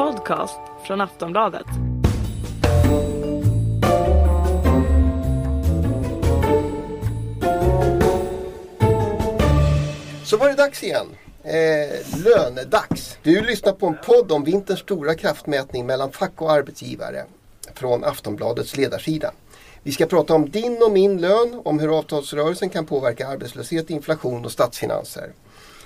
podcast från Aftonbladet. Så var det dags igen. Eh, lönedags. Du lyssnar på en podd om vinterns stora kraftmätning mellan fack och arbetsgivare från Aftonbladets ledarsida. Vi ska prata om din och min lön, om hur avtalsrörelsen kan påverka arbetslöshet, inflation och statsfinanser.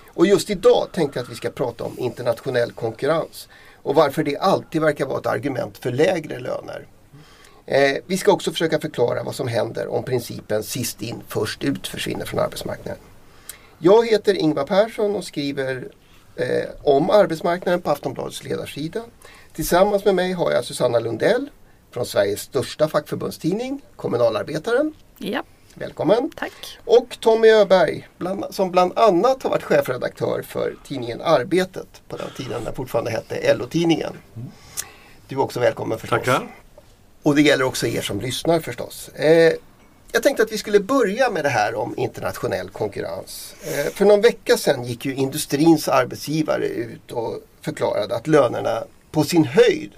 Och just idag tänkte jag att vi ska prata om internationell konkurrens och varför det alltid verkar vara ett argument för lägre löner. Eh, vi ska också försöka förklara vad som händer om principen sist in först ut försvinner från arbetsmarknaden. Jag heter Ingvar Persson och skriver eh, om arbetsmarknaden på Aftonbladets ledarsida. Tillsammans med mig har jag Susanna Lundell från Sveriges största fackförbundstidning, Kommunalarbetaren. Ja, Välkommen! tack. Och Tommy Öberg bland, som bland annat har varit chefredaktör för tidningen Arbetet på den tiden den fortfarande hette LO-tidningen. Du är också välkommen förstås. Tackar. Och det gäller också er som lyssnar förstås. Eh, jag tänkte att vi skulle börja med det här om internationell konkurrens. Eh, för någon vecka sedan gick ju industrins arbetsgivare ut och förklarade att lönerna på sin höjd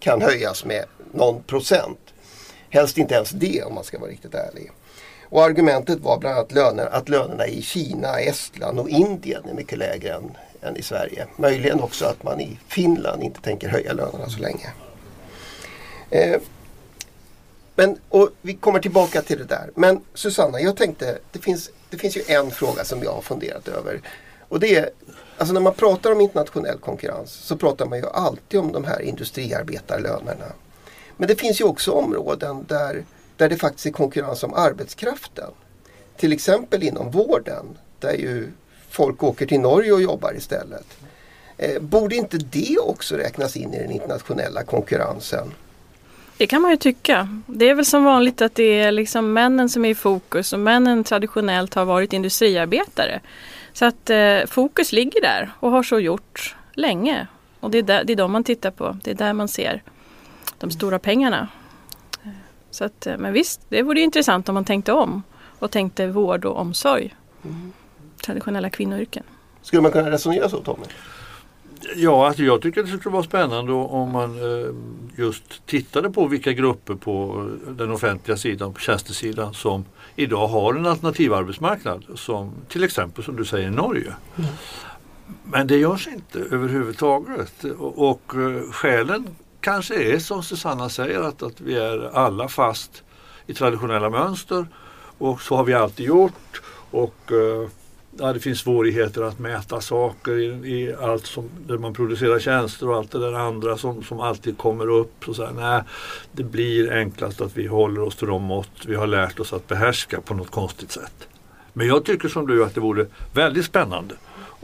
kan höjas med någon procent. Helst inte ens det om man ska vara riktigt ärlig. Och argumentet var bland annat löner, att lönerna i Kina, Estland och Indien är mycket lägre än, än i Sverige. Möjligen också att man i Finland inte tänker höja lönerna så länge. Eh, men, och vi kommer tillbaka till det där. Men Susanna, jag tänkte, det finns, det finns ju en fråga som jag har funderat över. Och det är, alltså när man pratar om internationell konkurrens så pratar man ju alltid om de här industriarbetarlönerna. Men det finns ju också områden där, där det faktiskt är konkurrens om arbetskraften. Till exempel inom vården där ju folk åker till Norge och jobbar istället. Eh, borde inte det också räknas in i den internationella konkurrensen? Det kan man ju tycka. Det är väl som vanligt att det är liksom männen som är i fokus och männen traditionellt har varit industriarbetare. Så att eh, fokus ligger där och har så gjort länge. Och det är, där, det är de man tittar på. Det är där man ser de stora pengarna. Så att, eh, men visst, det vore intressant om man tänkte om och tänkte vård och omsorg. Traditionella kvinnoyrken. Skulle man kunna resonera så Tommy? Ja, alltså jag tycker det skulle vara spännande om man eh, just tittade på vilka grupper på den offentliga sidan, på tjänstesidan som idag har en alternativ arbetsmarknad som till exempel som du säger Norge. Men det görs inte överhuvudtaget och, och eh, skälen kanske är som Susanna säger att, att vi är alla fast i traditionella mönster och så har vi alltid gjort och eh, ja, det finns svårigheter att mäta saker i, i allt som där man producerar tjänster och allt det där andra som, som alltid kommer upp. Så så här, nej, det blir enklast att vi håller oss till de mått vi har lärt oss att behärska på något konstigt sätt. Men jag tycker som du att det vore väldigt spännande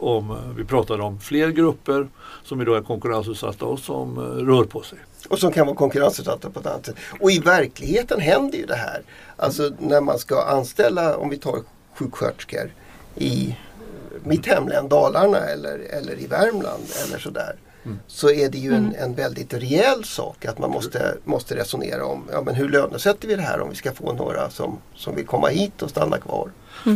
om eh, vi pratade om fler grupper som idag är konkurrensutsatta och som eh, rör på sig. Och som kan vara konkurrensutsatta på ett annat sätt. Och i verkligheten händer ju det här. Alltså när man ska anställa, om vi tar sjuksköterskor i mitt hemlän Dalarna eller, eller i Värmland eller sådär. Så är det ju en, en väldigt rejäl sak att man måste, måste resonera om ja, men hur lönesätter vi det här om vi ska få några som, som vill komma hit och stanna kvar.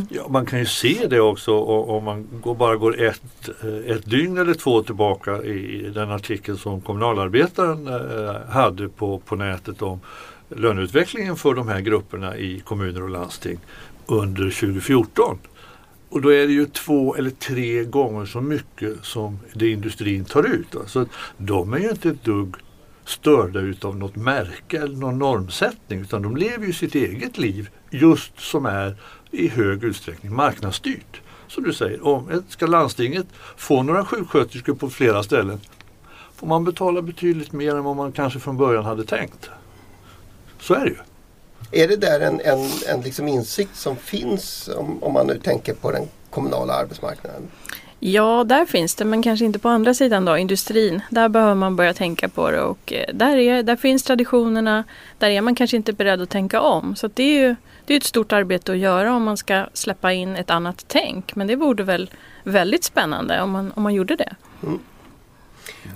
Ja, man kan ju se det också om man går, bara går ett, eh, ett dygn eller två tillbaka i den artikel som kommunalarbetaren eh, hade på, på nätet om löneutvecklingen för de här grupperna i kommuner och landsting under 2014. Och då är det ju två eller tre gånger så mycket som det industrin tar ut. Alltså, de är ju inte ett dugg störda utav något märke eller någon normsättning utan de lever ju sitt eget liv just som är i hög utsträckning marknadsstyrt. Som du säger, om ska landstinget få några sjuksköterskor på flera ställen får man betala betydligt mer än vad man kanske från början hade tänkt. Så är det ju. Är det där en, en, en liksom insikt som finns om, om man nu tänker på den kommunala arbetsmarknaden? Ja, där finns det, men kanske inte på andra sidan då, industrin. Där behöver man börja tänka på det och eh, där, är, där finns traditionerna. Där är man kanske inte beredd att tänka om. Så att det är ju det är ett stort arbete att göra om man ska släppa in ett annat tänk. Men det vore väl väldigt spännande om man, om man gjorde det.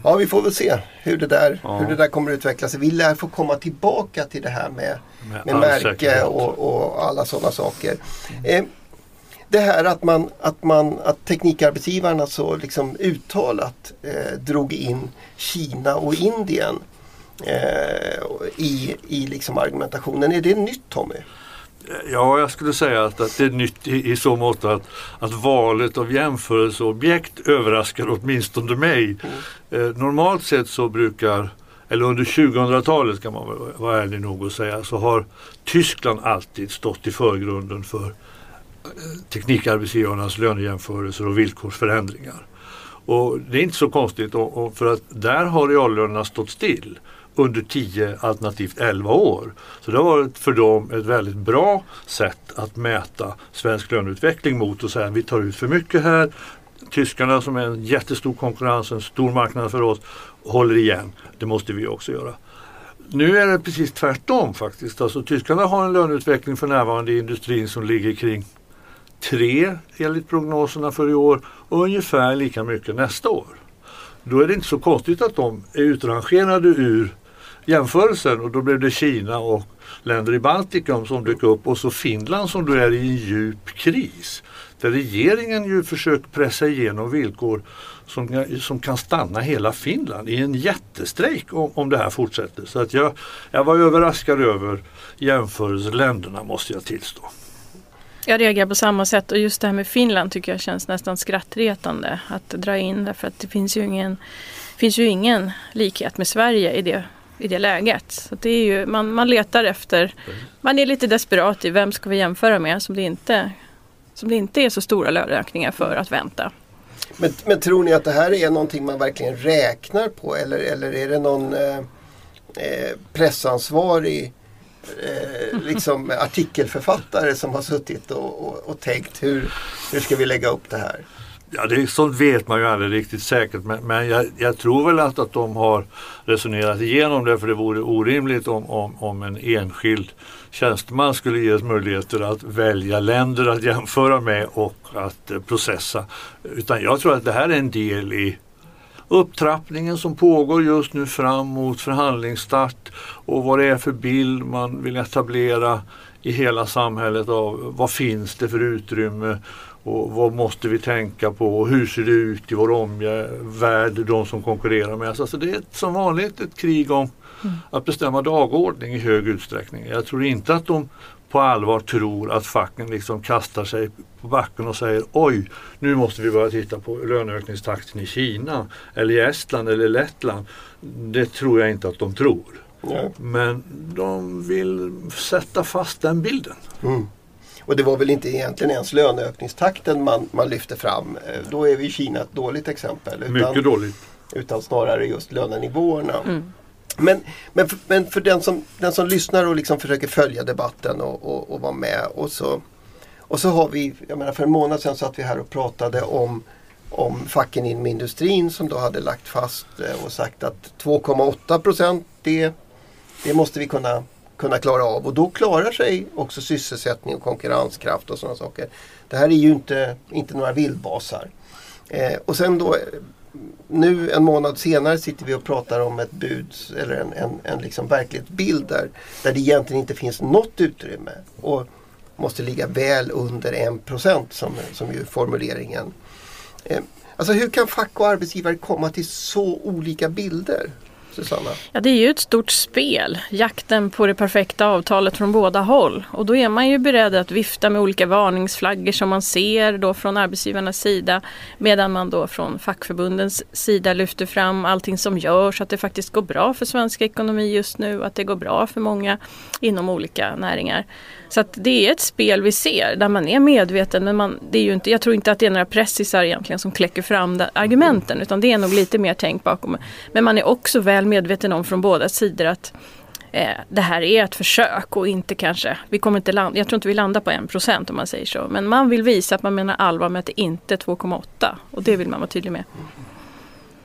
Ja, vi får väl se hur det där, Ja. hur det där kommer att utveckla sig. Vi lär få komma tillbaka till det här med, Med med märke och, och alla sådana saker. Eh, det här att, man, att, man, att teknikarbetsgivarna så liksom uttalat eh, drog in Kina och Indien eh, i, i liksom argumentationen. Är det nytt Tommy? Ja, jag skulle säga att, att det är nytt i, i så mått att, att valet av jämförelseobjekt överraskar åtminstone mig. Mm. Eh, normalt sett så brukar, eller under 2000-talet kan man vara ärlig nog att säga, så har Tyskland alltid stått i förgrunden för teknikarbetsgivarnas lönejämförelser och villkorsförändringar. Och det är inte så konstigt för att där har reallönerna stått still under 10 alternativt 11 år. Så det har varit för dem ett väldigt bra sätt att mäta svensk löneutveckling mot och säga att vi tar ut för mycket här. Tyskarna som är en jättestor konkurrens, en stor marknad för oss, håller igen. Det måste vi också göra. Nu är det precis tvärtom faktiskt. Alltså, tyskarna har en löneutveckling för närvarande i industrin som ligger kring 3 enligt prognoserna för i år och ungefär lika mycket nästa år. Då är det inte så konstigt att de är utrangerade ur jämförelsen och då blev det Kina och länder i Baltikum som dök upp och så Finland som då är i en djup kris. Där regeringen ju försöker pressa igenom villkor som, som kan stanna hela Finland i en jättestrejk om, om det här fortsätter. Så att jag, jag var överraskad över jämförelseländerna måste jag tillstå. Jag reagerar på samma sätt och just det här med Finland tycker jag känns nästan skrattretande att dra in därför att det finns ju ingen, finns ju ingen likhet med Sverige i det i det läget. Så det är ju, man, man letar efter, man är lite desperat i vem ska vi jämföra med som det inte, som det inte är så stora löneökningar för att vänta. Men, men, tror ni att det här är någonting man verkligen räknar på eller, eller är det någon eh, eh pressansvarig eh, liksom artikelförfattare som har suttit och, och, och tänkt hur, hur ska vi lägga upp det här? Ja, det, sånt vet man ju aldrig riktigt säkert men, men jag, jag, tror väl att, att de har resonerat igenom det för det vore orimligt om, om, om en enskild tjänsteman skulle ges möjligheter att välja länder att jämföra med och att eh, processa. Utan jag tror att det här är en del i upptrappningen som pågår just nu fram mot förhandlingsstart och vad det är för bild man vill etablera i hela samhället av vad finns det för utrymme och vad måste vi tänka på och hur ser det ut i vår omvärld, de som konkurrerar med oss. Alltså det är som vanligt ett krig om mm. att bestämma dagordning i hög utsträckning. Jag tror inte att de på allvar tror att facken liksom kastar sig på backen och säger oj, nu måste vi börja titta på löneökningstakten i Kina eller i Estland eller Lettland. Det tror jag inte att de tror. Ja. Men de vill sätta fast den bilden. Mm. Och det var väl inte egentligen ens löneökningstakten man, man lyfte fram. Eh, då är vi Kina ett dåligt exempel. Utan, Mycket dåligt. Utan snarare just lönenivåerna. Mm. Men, men, för, men för den som, den som lyssnar och liksom försöker följa debatten och, och, och vara med. Och så, och så har vi, jag menar för en månad sedan satt vi här och pratade om om facken inom industrin som då hade lagt fast eh, och sagt att 2,8 procent det, det måste vi kunna kunna klara av och då klarar sig också sysselsättning och konkurrenskraft och sådana saker. Det här är ju inte, inte några vildbasar. Eh, och sen då nu en månad senare sitter vi och pratar om ett bud eller en, en, en liksom verklighetsbild där, där det egentligen inte finns något utrymme och måste ligga väl under 1% som, som ju formuleringen. Eh, alltså hur kan fack och arbetsgivare komma till så olika bilder? Susanna? Ja, det är ju ett stort spel, jakten på det perfekta avtalet från båda håll. Och då är man ju beredd att vifta med olika varningsflaggor som man ser då från arbetsgivarnas sida. Medan man då från fackförbundens sida lyfter fram allting som görs, att det faktiskt går bra för svensk ekonomi just nu, att det går bra för många inom olika näringar. Så att det är ett spel vi ser där man är medveten men man, det är ju inte, jag tror inte att det är några pressisar egentligen som kläcker fram argumenten utan det är nog lite mer tänk bakom. Men man är också väl medveten om från båda sidor att eh, det här är ett försök och inte kanske, vi kommer inte landa, jag tror inte vi landar på 1% om man säger så. Men man vill visa att man menar allvar med att det inte är 2,8 och det vill man vara tydlig med.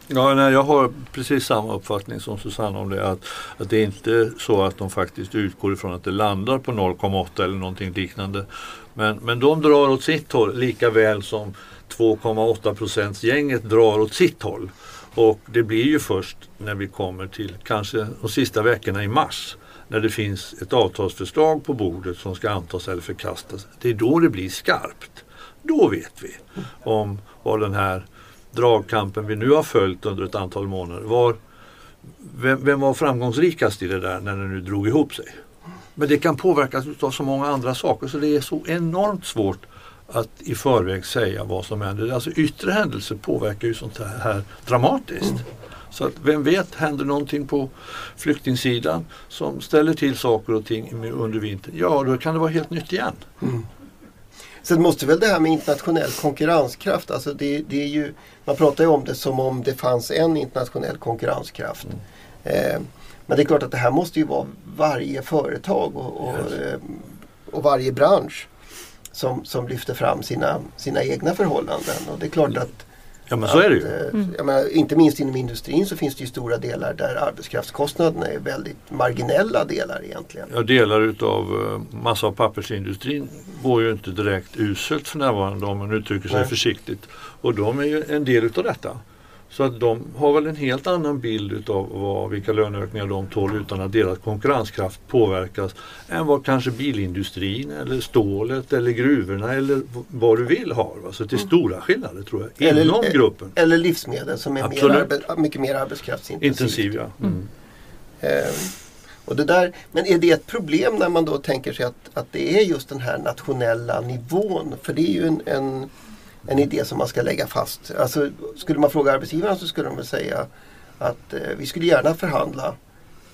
Ja, nej, jag har precis samma uppfattning som Susanne om det. Att, att det är inte så att de faktiskt utgår ifrån att det landar på 0,8 eller någonting liknande. Men, men de drar åt sitt håll lika väl som 2,8 procents gänget drar åt sitt håll. Och det blir ju först när vi kommer till kanske de sista veckorna i mars när det finns ett avtalsförslag på bordet som ska antas eller förkastas. Det är då det blir skarpt. Då vet vi om vad den här dragkampen vi nu har följt under ett antal månader. Var, vem, vem var framgångsrikast i det där när det nu drog ihop sig? Men det kan påverkas av så många andra saker så det är så enormt svårt att i förväg säga vad som händer. Alltså yttre händelser påverkar ju sånt här dramatiskt. Mm. Så att vem vet, händer någonting på flyktingsidan som ställer till saker och ting under vintern, ja då kan det vara helt nytt igen. Mm. Sen måste väl det här med internationell konkurrenskraft, alltså det, det, är ju, man pratar ju om det som om det fanns en internationell konkurrenskraft. Mm. Eh, men det är klart att det här måste ju vara varje företag och, och, yes. Eh, och varje bransch som, som lyfter fram sina, sina egna förhållanden. Och det är klart att Ja men så är det ju. Eh, mm. Menar, inte minst inom industrin så finns det ju stora delar där arbetskraftskostnaderna är väldigt marginella delar egentligen. Ja delar utav eh, massa och pappersindustrin går ju inte direkt uselt för närvarande om man uttrycker sig Nej. försiktigt. Och de är ju en del utav detta. Så att de har väl en helt annan bild utav vad, vilka löneökningar de tål utan att deras konkurrenskraft påverkas än vad kanske bilindustrin eller stålet eller gruvorna eller vad du vill har. Så det är mm. stora skillnader tror jag eller, inom gruppen. Eller livsmedel som är mer mycket mer arbetskraftsintensivt. Intensiv, ja. Mm. Eh, och det där, men är det ett problem när man då tänker sig att, att det är just den här nationella nivån? För det är ju en, en en idé som man ska lägga fast. Alltså, skulle man fråga arbetsgivarna så skulle de väl säga att eh, vi skulle gärna förhandla,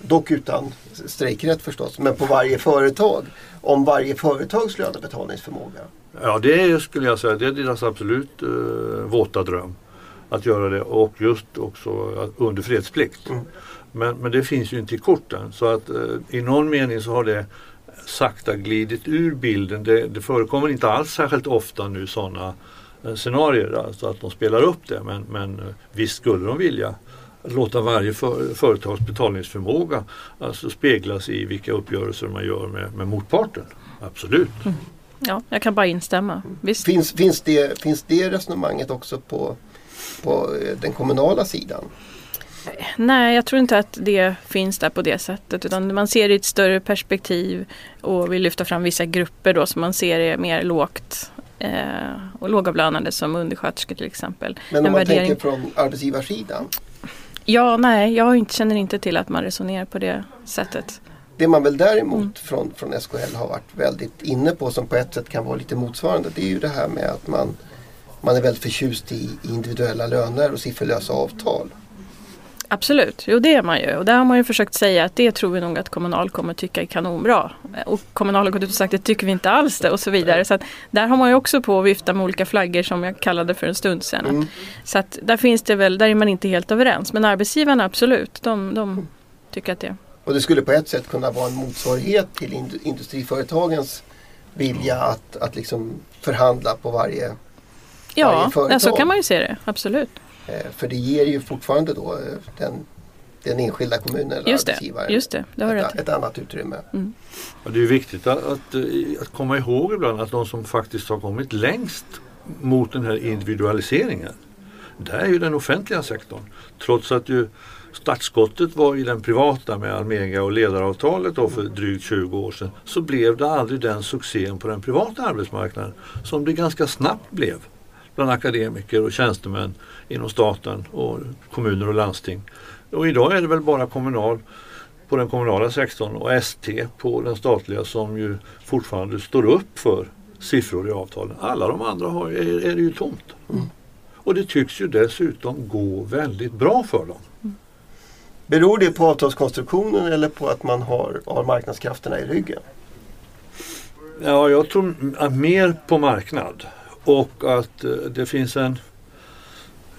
dock utan strejkrätt förstås, men på varje företag om varje företags lönebetalningsförmåga. Ja det skulle jag säga, det är deras absolut eh, våta dröm. Att göra det och just också under fredsplikt. Mm. Men, men det finns ju inte i korten så att eh, i någon mening så har det sakta glidit ur bilden. Det, det förekommer inte alls särskilt ofta nu sådana Eh, scenarier, alltså att de spelar upp det. Men, men eh, visst skulle de vilja låta varje för, företags betalningsförmåga alltså speglas i vilka uppgörelser man gör med, med motparten. Absolut. Mm. Ja, jag kan bara instämma. Visst. Finns, finns, det, finns det resonemanget också på, på eh, den kommunala sidan? Nej, jag tror inte att det finns där på det sättet. Utan man ser det i ett större perspektiv och vill lyfta fram vissa grupper då som man ser är mer lågt eh, och lågavlönade som undersköterskor till exempel. Men om man värdering... tänker från arbetsgivarsidan? Ja, nej, jag inte, känner inte till att man resonerar på det sättet. Det man väl däremot mm. från, från SKL har varit väldigt inne på som på ett sätt kan vara lite motsvarande det är ju det här med att man, man är väldigt förtjust i individuella löner och sifferlösa avtal. Absolut, jo det är man ju. Och där har man ju försökt säga att det tror vi nog att Kommunal kommer tycka är kanonbra. Och Kommunal har gått ut och sagt att det tycker vi inte alls det och så vidare. Så att där har man ju också på att vifta med olika flaggor som jag kallade för en stund sedan. Mm. Så att där finns det väl, där är man inte helt överens. Men arbetsgivarna absolut, de, de tycker att det. Och det skulle på ett sätt kunna vara en motsvarighet till industriföretagens vilja att, att liksom förhandla på varje, ja, varje företag. Ja, så kan man ju se det, absolut. Eh, för det ger ju fortfarande då eh, den, den enskilda kommunen eller just det, arbetsgivaren just det, det ett, ett, annat utrymme. Mm. Och det är viktigt att, att, eh, att, komma ihåg ibland att de som faktiskt har kommit längst mot den här individualiseringen det är ju den offentliga sektorn. Trots att ju startskottet var i den privata med Almega och ledaravtalet då för drygt 20 år sedan så blev det aldrig den succén på den privata arbetsmarknaden som det ganska snabbt blev bland akademiker och tjänstemän inom staten och kommuner och landsting. Och idag är det väl bara kommunal på den kommunala sektorn och ST på den statliga som ju fortfarande står upp för siffror i avtalen. Alla de andra har, är, är det ju tomt. Mm. Och det tycks ju dessutom gå väldigt bra för dem. Mm. Beror det på avtalskonstruktionen eller på att man har, har marknadskrafterna i ryggen? Ja, jag tror mer på marknad. Och att eh, det finns en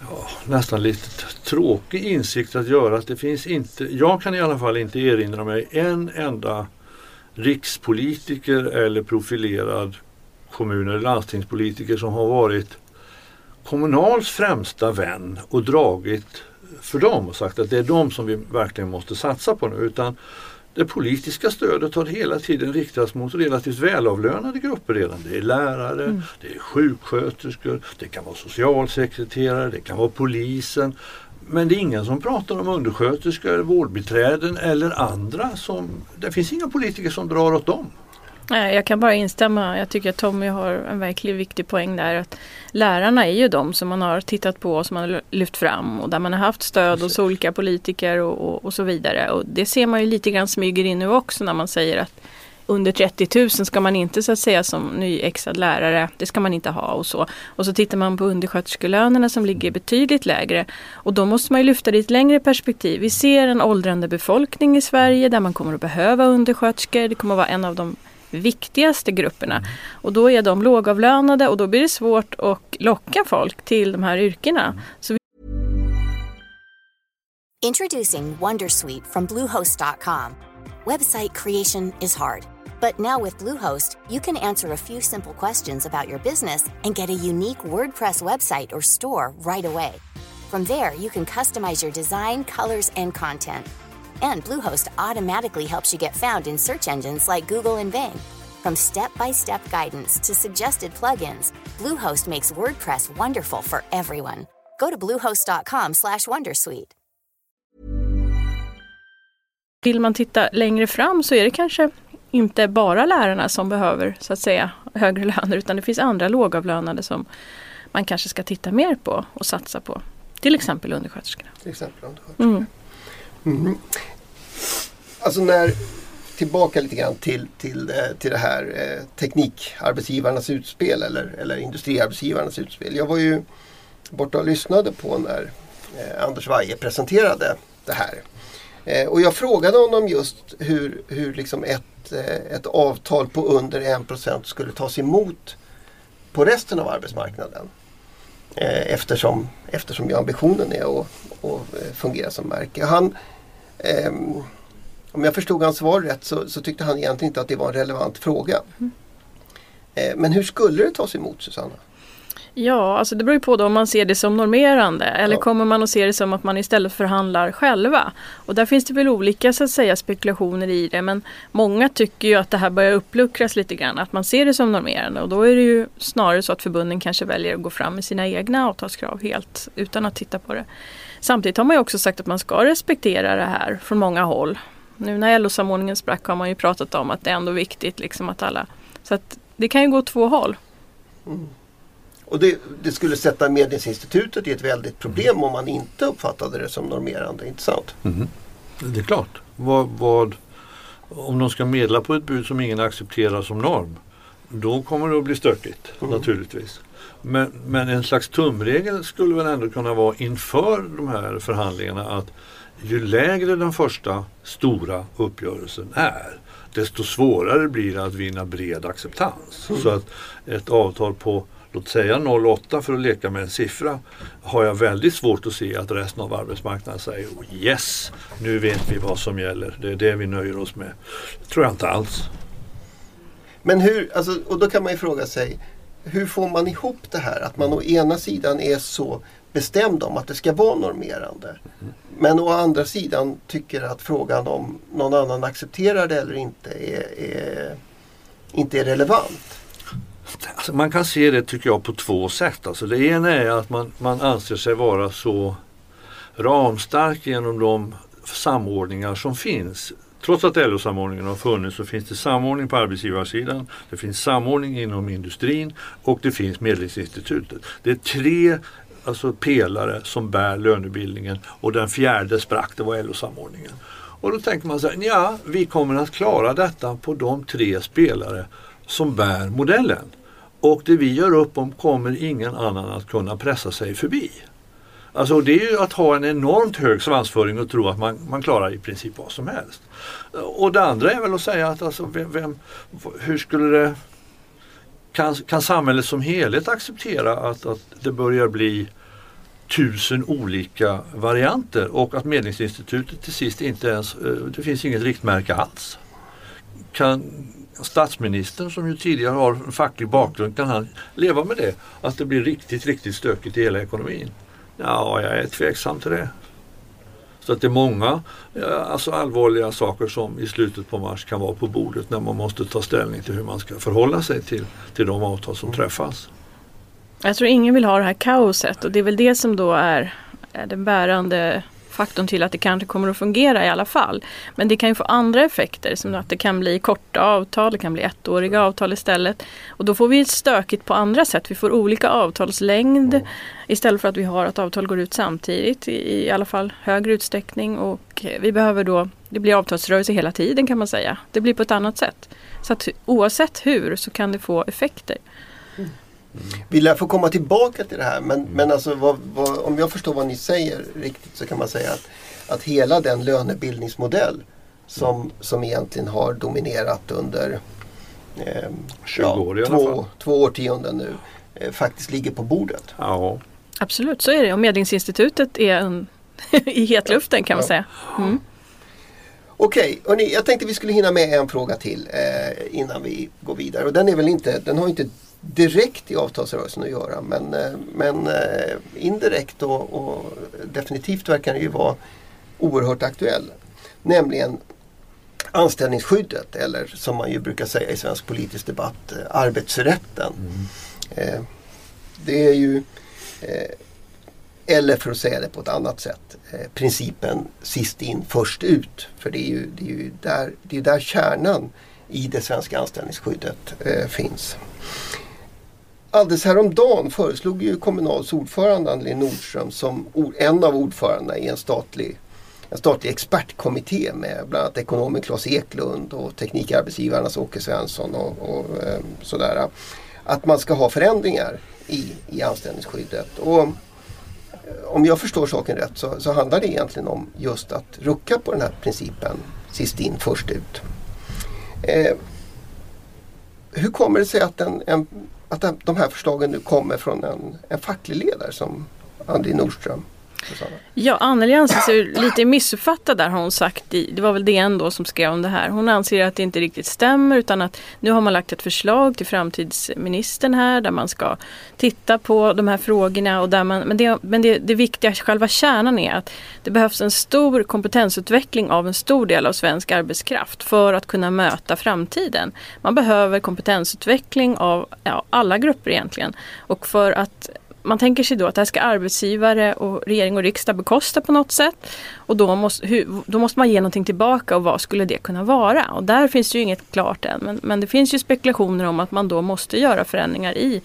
ja, nästan lite tråkig insikt att göra att det finns inte, jag kan i alla fall inte erinra mig en enda rikspolitiker eller profilerad kommun eller landstingspolitiker som har varit Kommunals främsta vän och dragit för dem och sagt att det är de som vi verkligen måste satsa på nu. Utan det politiska stödet har hela tiden riktats mot relativt välavlönade grupper redan. Det är lärare, mm. det är sjuksköterskor, det kan vara socialsekreterare, det kan vara polisen. Men det är ingen som pratar om undersköterskor, vårdbiträden eller andra. Som, det finns inga politiker som drar åt dem. Jag kan bara instämma. Jag tycker att Tommy har en verkligen viktig poäng där. Att lärarna är ju de som man har tittat på och som man har lyft fram och där man har haft stöd hos olika politiker och, och, och, så vidare. Och det ser man ju lite grann smyger in nu också när man säger att under 30 000 ska man inte så att säga som nyexad lärare, det ska man inte ha och så. Och så tittar man på undersköterskelönerna som ligger betydligt lägre. Och då måste man ju lyfta det i ett längre perspektiv. Vi ser en åldrande befolkning i Sverige där man kommer att behöva undersköterskor. Det kommer att vara en av de viktigaste grupperna. Och då är de lågavlönade och då blir det svårt att locka folk till de här yrkena. Så Introducing Wondersweet from Bluehost.com. Website creation is hard. But now with Bluehost, you can answer a few simple questions about your business and get a unique WordPress website or store right away. From there, you can customize your design, colors, and content. And Bluehost automatically helps you get found in search engines like Google and Bing. From step-by-step guidance to suggested plugins, Bluehost makes WordPress wonderful for everyone. Go to bluehost.com/wondersuite. Vill man titta längre fram så är det kanske inte bara lärarna som behöver så att säga högre löner utan det finns andra lågavlönade som man kanske ska titta mer på och satsa på. Till exempel undersköterskorna. Till exempel undersköterskorna. Mm. Mm. Alltså när, tillbaka lite grann till, till, eh, till det här eh, teknikarbetsgivarnas utspel eller, eller industriarbetsgivarnas utspel. Jag var ju borta och lyssnade på när eh, Anders Weihe presenterade det här. Eh, och jag frågade honom just hur, hur liksom ett, eh, ett avtal på under 1% skulle tas emot på resten av arbetsmarknaden. Eh, eftersom, eftersom ju ambitionen är att, att fungera som märke. Han, ehm, om jag förstod hans svar rätt så, så, tyckte han egentligen inte att det var en relevant fråga. Mm. Men hur skulle det tas emot Susanna? Ja, alltså det beror ju på då om man ser det som normerande eller ja. kommer man att se det som att man istället förhandlar själva. Och där finns det väl olika så att säga spekulationer i det men många tycker ju att det här börjar uppluckras lite grann, att man ser det som normerande och då är det ju snarare så att förbunden kanske väljer att gå fram med sina egna avtalskrav helt utan att titta på det. Samtidigt har man ju också sagt att man ska respektera det här från många håll. Nu när LO-samordningen sprack har man ju pratat om att det är ändå viktigt liksom att alla... Så att det kan ju gå två håll. Mm. Och det, det, skulle sätta Medlingsinstitutet i ett väldigt problem om man inte uppfattade det som normerande, inte sant? Mm. Det är klart. Vad, vad, om de ska medla på ett bud som ingen accepterar som norm, då kommer det att bli stökigt mm. naturligtvis. Men, men en slags tumregel skulle väl ändå kunna vara inför de här förhandlingarna att ju lägre den första stora uppgörelsen är, desto svårare blir det att vinna bred acceptans. Mm. Så att ett avtal på låt säga 0,8 för att leka med en siffra, har jag väldigt svårt att se att resten av arbetsmarknaden säger oh yes, nu vet vi vad som gäller. Det är det vi nöjer oss med. Det tror jag inte alls. Men hur, alltså, och då kan man ju fråga sig, hur får man ihop det här? Att man å ena sidan är så bestämd om att det ska vara normerande. Mm. Men å andra sidan tycker att frågan om någon annan accepterar det eller inte är, är inte är relevant. Alltså man kan se det tycker jag på två sätt. Alltså det ena är att man, man anser sig vara så ramstark genom de samordningar som finns. Trots att LO-samordningen har funnits så finns det samordning på arbetsgivarsidan, det finns samordning inom industrin och det finns Medlingsinstitutet. Det är tre alltså pelare som bär lönebildningen och den fjärde sprack, det var LO-samordningen. Och då tänker man så här, ja vi kommer att klara detta på de tre spelare som bär modellen. Och det vi gör upp om kommer ingen annan att kunna pressa sig förbi. Alltså det är ju att ha en enormt hög svansföring och tro att man, man klarar i princip vad som helst. Och det andra är väl att säga att alltså, vem, vem hur skulle det kan, kan samhället som helhet acceptera att, att det börjar bli tusen olika varianter och att Medlingsinstitutet till sist inte ens, eh, det finns inget riktmärke alls. Kan, statsministern som ju tidigare har en facklig bakgrund, kan han leva med det? Att det blir riktigt, riktigt stökigt i hela ekonomin? Ja, jag är tveksam till det. Så att det är många alltså allvarliga saker som i slutet på mars kan vara på bordet när man måste ta ställning till hur man ska förhålla sig till, till de avtal som träffas. Jag tror ingen vill ha det här kaoset och det är väl det som då är, är den bärande faktorn till att det kanske kommer att fungera i alla fall. Men det kan ju få andra effekter som att det kan bli korta avtal, det kan bli ettåriga avtal istället. Och då får vi stökigt på andra sätt. Vi får olika avtalslängd istället för att vi har att avtal går ut samtidigt i, i alla fall högre utsträckning. Och vi behöver då, det blir avtalsrörelse hela tiden kan man säga. Det blir på ett annat sätt. Så att oavsett hur så kan det få effekter. Vi lär få komma tillbaka till det här men, men alltså vad, vad, om jag förstår vad ni säger riktigt så kan man säga att, att hela den lönebildningsmodell som, som egentligen har dominerat under eh, 20 år ja, två, två årtionden nu eh, faktiskt ligger på bordet. Ja. Absolut, så är det och Medlingsinstitutet är en, i hetluften kan man säga. Mm. Okej, okay, jag tänkte vi skulle hinna med en fråga till eh, innan vi går vidare. Och den, är väl inte, den har inte direkt i avtalsrörelsen att göra men, eh, men eh, indirekt och, och, definitivt verkar den ju vara oerhört aktuell. Nämligen anställningsskyddet eller som man ju brukar säga i svensk politisk debatt, eh, arbetsrätten. Mm. Det är ju eller för att säga det på ett annat sätt, principen sist in först ut. För det är ju, det är ju där, det är där kärnan i det svenska anställningsskyddet finns. Alldeles häromdagen föreslog ju Kommunals ordförande Annelie Nordström som en av ordförandena i en statlig, en statlig expertkommitté med bland annat ekonomen Claes Eklund och Teknikarbetsgivarnas Åke Svensson och, och ehm, sådär. Att man ska ha förändringar i, i anställningsskyddet. Och, eh, om jag förstår saken rätt så, så handlar det egentligen om just att rucka på den här principen sist in först ut. Eh, hur kommer det sig att en, en att de här förslagen nu kommer från en, en facklig ledare som Andy Nordström. Ja, Anneli anser sig lite missuppfattad där har hon sagt. I, det var väl DN då som skrev om det här. Hon anser att det inte riktigt stämmer utan att nu har man lagt ett förslag till framtidsministern här där man ska titta på de här frågorna. Och där man, men det, men det, det viktiga, själva kärnan är att det behövs en stor kompetensutveckling av en stor del av svensk arbetskraft för att kunna möta framtiden. Man behöver kompetensutveckling av ja, alla grupper egentligen. Och för att man tänker sig då att det här ska arbetsgivare och regering och riksdag bekosta på något sätt. Och då måste, hur, då måste man ge någonting tillbaka och vad skulle det kunna vara? Och där finns det ju inget klart än. Men, men det finns ju spekulationer om att man då måste göra förändringar i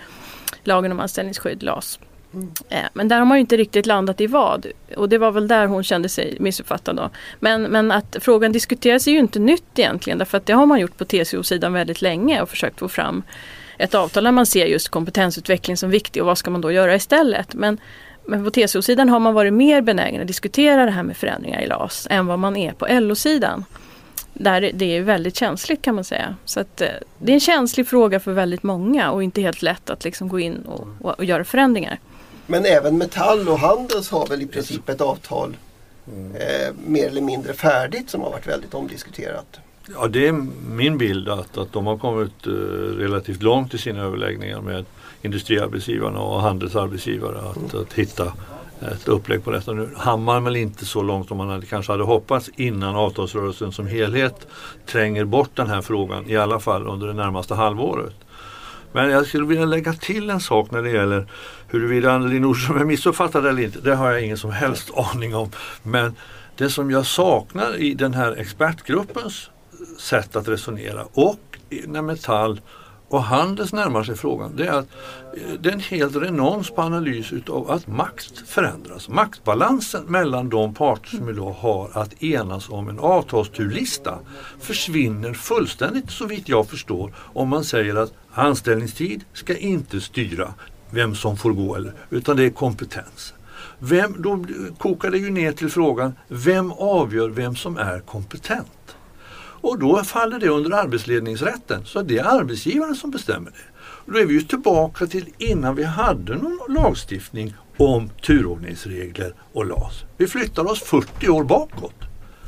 lagen om anställningsskydd, LAS. Mm. Men där har man ju inte riktigt landat i vad. Och det var väl där hon kände sig missuppfattad. Då. Men, men att frågan diskuteras är ju inte nytt egentligen. Därför att det har man gjort på TCO-sidan väldigt länge och försökt få fram ett avtal där man ser just kompetensutveckling som viktig och vad ska man då göra istället. Men, men på TCO-sidan har man varit mer benägen att diskutera det här med förändringar i LAS än vad man är på LO-sidan. Där det är väldigt känsligt kan man säga. Så att, eh, det är en känslig fråga för väldigt många och inte helt lätt att liksom gå in och, och, och göra förändringar. Men även Metall och Handels har väl i princip ett avtal eh, mer eller mindre färdigt som har varit väldigt omdiskuterat. Ja, det är min bild att, att de har kommit uh, relativt långt i sina överläggningar med industriarbetsgivarna och handelsarbetsgivare att, att hitta ett upplägg på detta. Nu hann man väl inte så långt som man hade, kanske hade hoppats innan avtalsrörelsen som helhet tränger bort den här frågan, i alla fall under det närmaste halvåret. Men jag skulle vilja lägga till en sak när det gäller huruvida Anneli Nordström är missuppfattad eller inte. Det har jag ingen som helst aning om. Men det som jag saknar i den här expertgruppens sätt att resonera och när Metall och Handels närmar sig frågan det är att eh, det är en helt renons på analys utav att makt förändras. Maktbalansen mellan de parter som idag har att enas om en avtalsturlista försvinner fullständigt så vitt jag förstår om man säger att anställningstid ska inte styra vem som får gå eller, utan det är kompetens. Vem, då kokar det ju ner till frågan, vem avgör vem som är kompetent? Och då faller det under arbetsledningsrätten. Så det är arbetsgivaren som bestämmer det. Och då är vi ju tillbaka till innan vi hade någon lagstiftning om turordningsregler och LAS. Vi flyttar oss 40 år bakåt.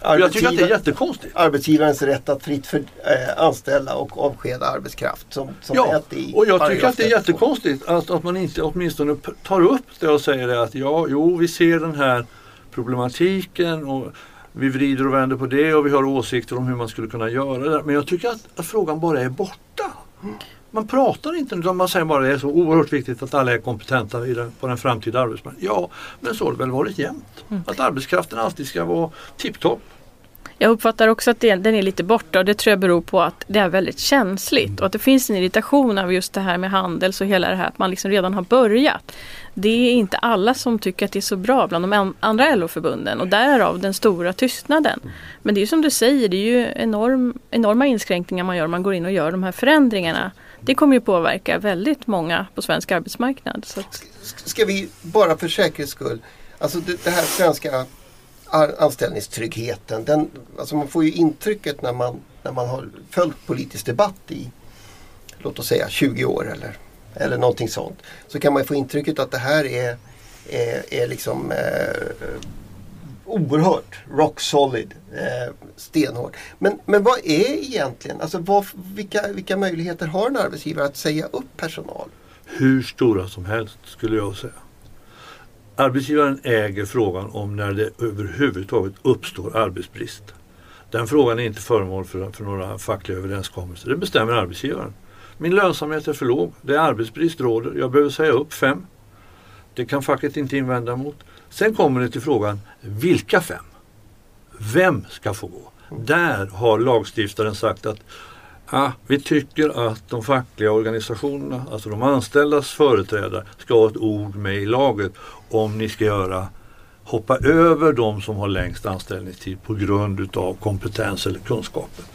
Jag tycker att det är jättekonstigt. Arbetsgivarens rätt att fritt för, äh, anställa och avskeda arbetskraft. Som, som ja, och jag tycker att det är jättekonstigt att, att man inte åtminstone tar upp det och säger det att ja, jo, vi ser den här problematiken och vi vrider och vänder på det och vi har åsikter om hur man skulle kunna göra det. Men jag tycker att, att frågan bara är borta. Man pratar inte utan man säger bara att det är så oerhört viktigt att alla är kompetenta den, på den framtida arbetsmarknaden. Ja, men så har det väl varit jämt. Mm. Att arbetskraften alltid ska vara tipptopp. Jag uppfattar också att den är lite borta och det tror jag beror på att det är väldigt känsligt mm. och att det finns en irritation av just det här med handels och hela det här att man liksom redan har börjat. Det är inte alla som tycker att det är så bra bland de andra LO-förbunden och därav den stora tystnaden. Mm. Men det är som du säger, det är ju enorm, enorma inskränkningar man gör om man går in och gör de här förändringarna. Det kommer ju påverka väldigt många på svensk arbetsmarknad. Så Ska vi bara för säkerhets skull, alltså det här svenska anställningstryggheten. Den, alltså man får ju intrycket när man, när man har följt politisk debatt i låt oss säga 20 år eller, eller någonting sånt. Så kan man få intrycket att det här är, är, är liksom eh, oerhört rock solid, eh, stenhårt. Men, men vad är egentligen, alltså vad, vilka, vilka möjligheter har en arbetsgivare att säga upp personal? Hur stora som helst skulle jag säga. Arbetsgivaren äger frågan om när det överhuvudtaget uppstår arbetsbrist. Den frågan är inte föremål för, för några fackliga överenskommelser. Det bestämmer arbetsgivaren. Min lönsamhet är för låg. Det är arbetsbrist råder. Jag behöver säga upp fem. Det kan facket inte invända mot. Sen kommer det till frågan, vilka fem? Vem ska få gå? Där har lagstiftaren sagt att ah, vi tycker att de fackliga organisationerna, alltså de anställdas företrädare, ska ha ett ord med i laget om ni ska göra hoppa över de som har längst anställningstid på grund utav kompetens eller kunskaper.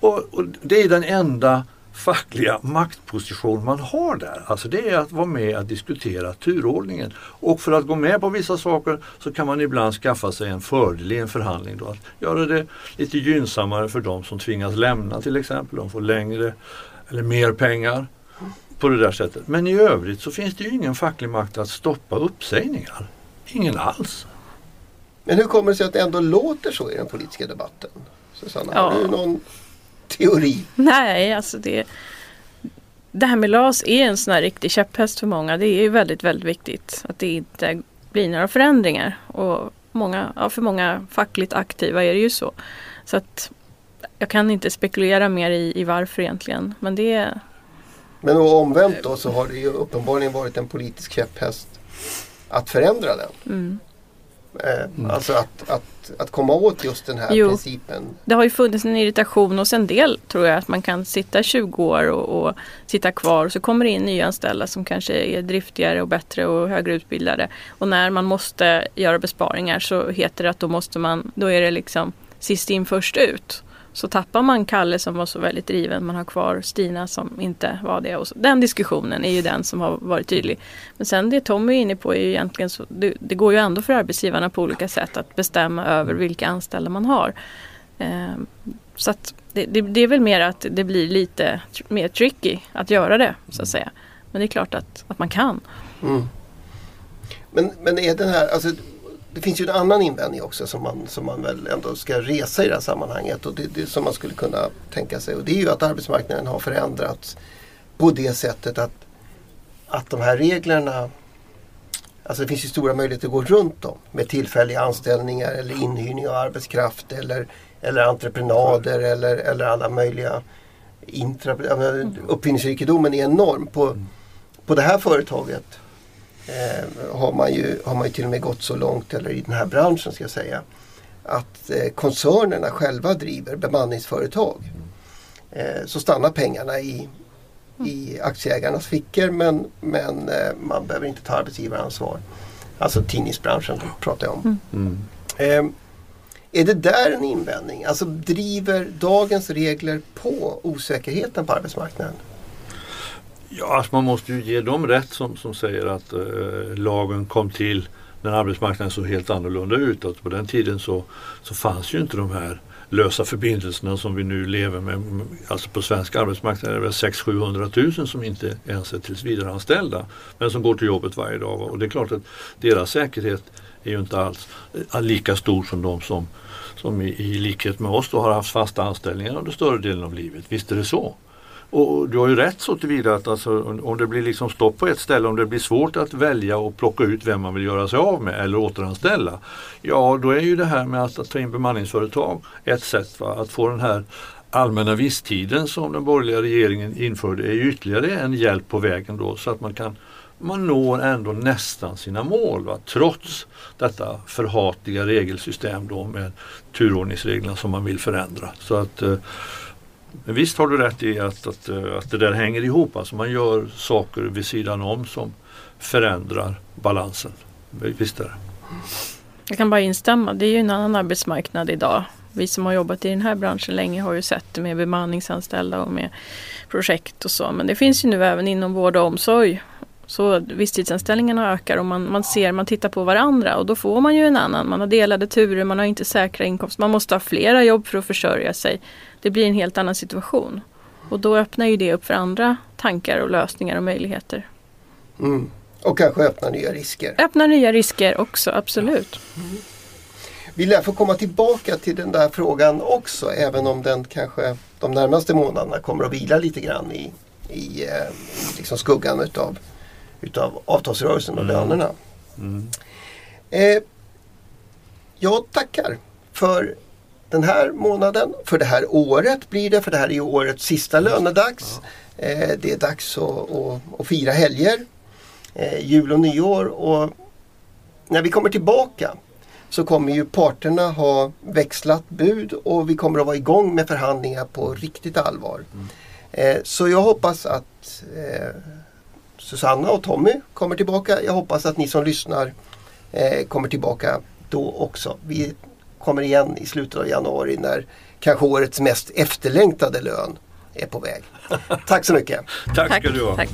Och, och, Det är den enda fackliga maktposition man har där. Alltså det är att vara med att diskutera turordningen. Och för att gå med på vissa saker så kan man ibland skaffa sig en fördel i en förhandling. Då. Att göra det lite gynnsammare för de som tvingas lämna till exempel. De får längre eller mer pengar på det där sättet. Men i övrigt så finns det ju ingen facklig makt att stoppa uppsägningar. Ingen alls. Men hur kommer det sig att det ändå låter så i den politiska debatten? Susanna, ja. har du någon teori? Nej, alltså det, det här med LAS är en sån här riktig käpphäst för många. Det är väldigt, väldigt viktigt att det inte blir några förändringar. Och många, ja, för många fackligt aktiva är det ju så. Så att jag kan inte spekulera mer i, i varför egentligen. Men det, men omvänt då så har det ju uppenbarligen varit en politisk käpphäst att förändra den. Mm. Eh, mm. Alltså att, att, att komma åt just den här jo, principen. Det har ju funnits en irritation hos en del tror jag att man kan sitta 20 år och, och sitta kvar och så kommer det in nyanställda som kanske är driftigare och bättre och högre utbildade. Och när man måste göra besparingar så heter det att då måste man, då är det liksom sist in först ut. Så tappar man Kalle som var så väldigt driven, man har kvar Stina som inte var det. Och så, den diskussionen är ju den som har varit tydlig. Men sen det Tommy är inne på är ju egentligen så, det, det går ju ändå för arbetsgivarna på olika sätt att bestämma över vilka anställda man har. Eh, så att det, det, det, är väl mer att det blir lite mer tricky att göra det så att säga. Men det är klart att, att man kan. Mm. Men, men är den här, alltså det finns ju en annan invändning också som man, som man väl ändå ska resa i det här sammanhanget. Och det, det som man skulle kunna tänka sig. Och det är ju att arbetsmarknaden har förändrats på det sättet att, att de här reglerna Alltså det finns ju stora möjligheter att gå runt dem med tillfälliga anställningar eller inhyrning av arbetskraft eller, eller entreprenader eller, eller alla möjliga intra, uppfinningsrikedomen är enorm. På, på det här företaget eh, har, man ju, har man ju till och med gått så långt, eller i den här branschen ska jag säga, att eh, koncernerna själva driver bemanningsföretag. Eh, så stannar pengarna i, i aktieägarnas fickor men, men eh, man behöver inte ta arbetsgivaransvar. Alltså tidningsbranschen pratar jag om. Mm. Eh, är det där en invändning? Alltså driver dagens regler på osäkerheten på arbetsmarknaden? Ja, alltså man måste ju ge dem rätt som, som säger att eh, lagen kom till när arbetsmarknaden såg helt annorlunda ut. Att på den tiden så, så fanns ju inte de här lösa förbindelserna som vi nu lever med. Mm, alltså på svensk arbetsmarknad är det väl 600-700 000 som inte ens är tillsvidareanställda. Men som går till jobbet varje dag. Och det är klart att deras säkerhet är ju inte alls eh, lika stor som de som, som i, i likhet med oss då har haft fasta anställningar under större delen av livet. Visst är det så. Och du har ju rätt så tillvida att alltså, om det blir liksom stopp på ett ställe, om det blir svårt att välja och plocka ut vem man vill göra sig av med eller återanställa. Ja, då är ju det här med att, att ta in bemanningsföretag ett sätt va? att få den här allmänna visstiden som den borgerliga regeringen införde är ju ytterligare en hjälp på vägen då så att man kan man når ändå nästan sina mål va? trots detta förhatliga regelsystem då med turordningsreglerna som man vill förändra. Så att eh, men Visst har du rätt i att, att, eh, att det där hänger ihop. Alltså man gör saker vid sidan om som förändrar balansen. Visst är det. Jag kan bara instämma. Det är ju en annan arbetsmarknad idag. Vi som har jobbat i den här branschen länge har ju sett det med bemanningsanställda och med projekt och så. Men det finns ju nu även inom vård och omsorg. Så visstidsanställningarna ökar och man, man ser, man tittar på varandra och då får man ju en annan. Man har delade turer, man har inte säkra inkomster. Man måste ha flera jobb för att försörja sig. Det blir en helt annan situation. Och då öppnar ju det upp för andra tankar och lösningar och möjligheter. Mm. Och kanske öppna nya risker. Öppna nya risker också, absolut. Mm. Vi lär få komma tillbaka till den där frågan också även om den kanske de närmaste månaderna kommer att vila lite grann i, i, eh, liksom skuggan utav, utav avtalsrörelsen och mm. lönerna. Mm. Eh, jag tackar för den här månaden, för det här året blir det, för det här är årets sista lönedags. Eh, det är dags att, att, att fira helger, eh, jul och nyår och när vi kommer tillbaka så kommer ju parterna ha växlat bud och vi kommer att vara igång med förhandlingar på riktigt allvar. Mm. Eh, så jag hoppas att eh, Susanna och Tommy kommer tillbaka. Jag hoppas att ni som lyssnar eh, kommer tillbaka då också. Vi kommer igen i slutet av januari när kanske årets mest efterlängtade lön är på väg. Tack så mycket. Tack ska du ha. Tack.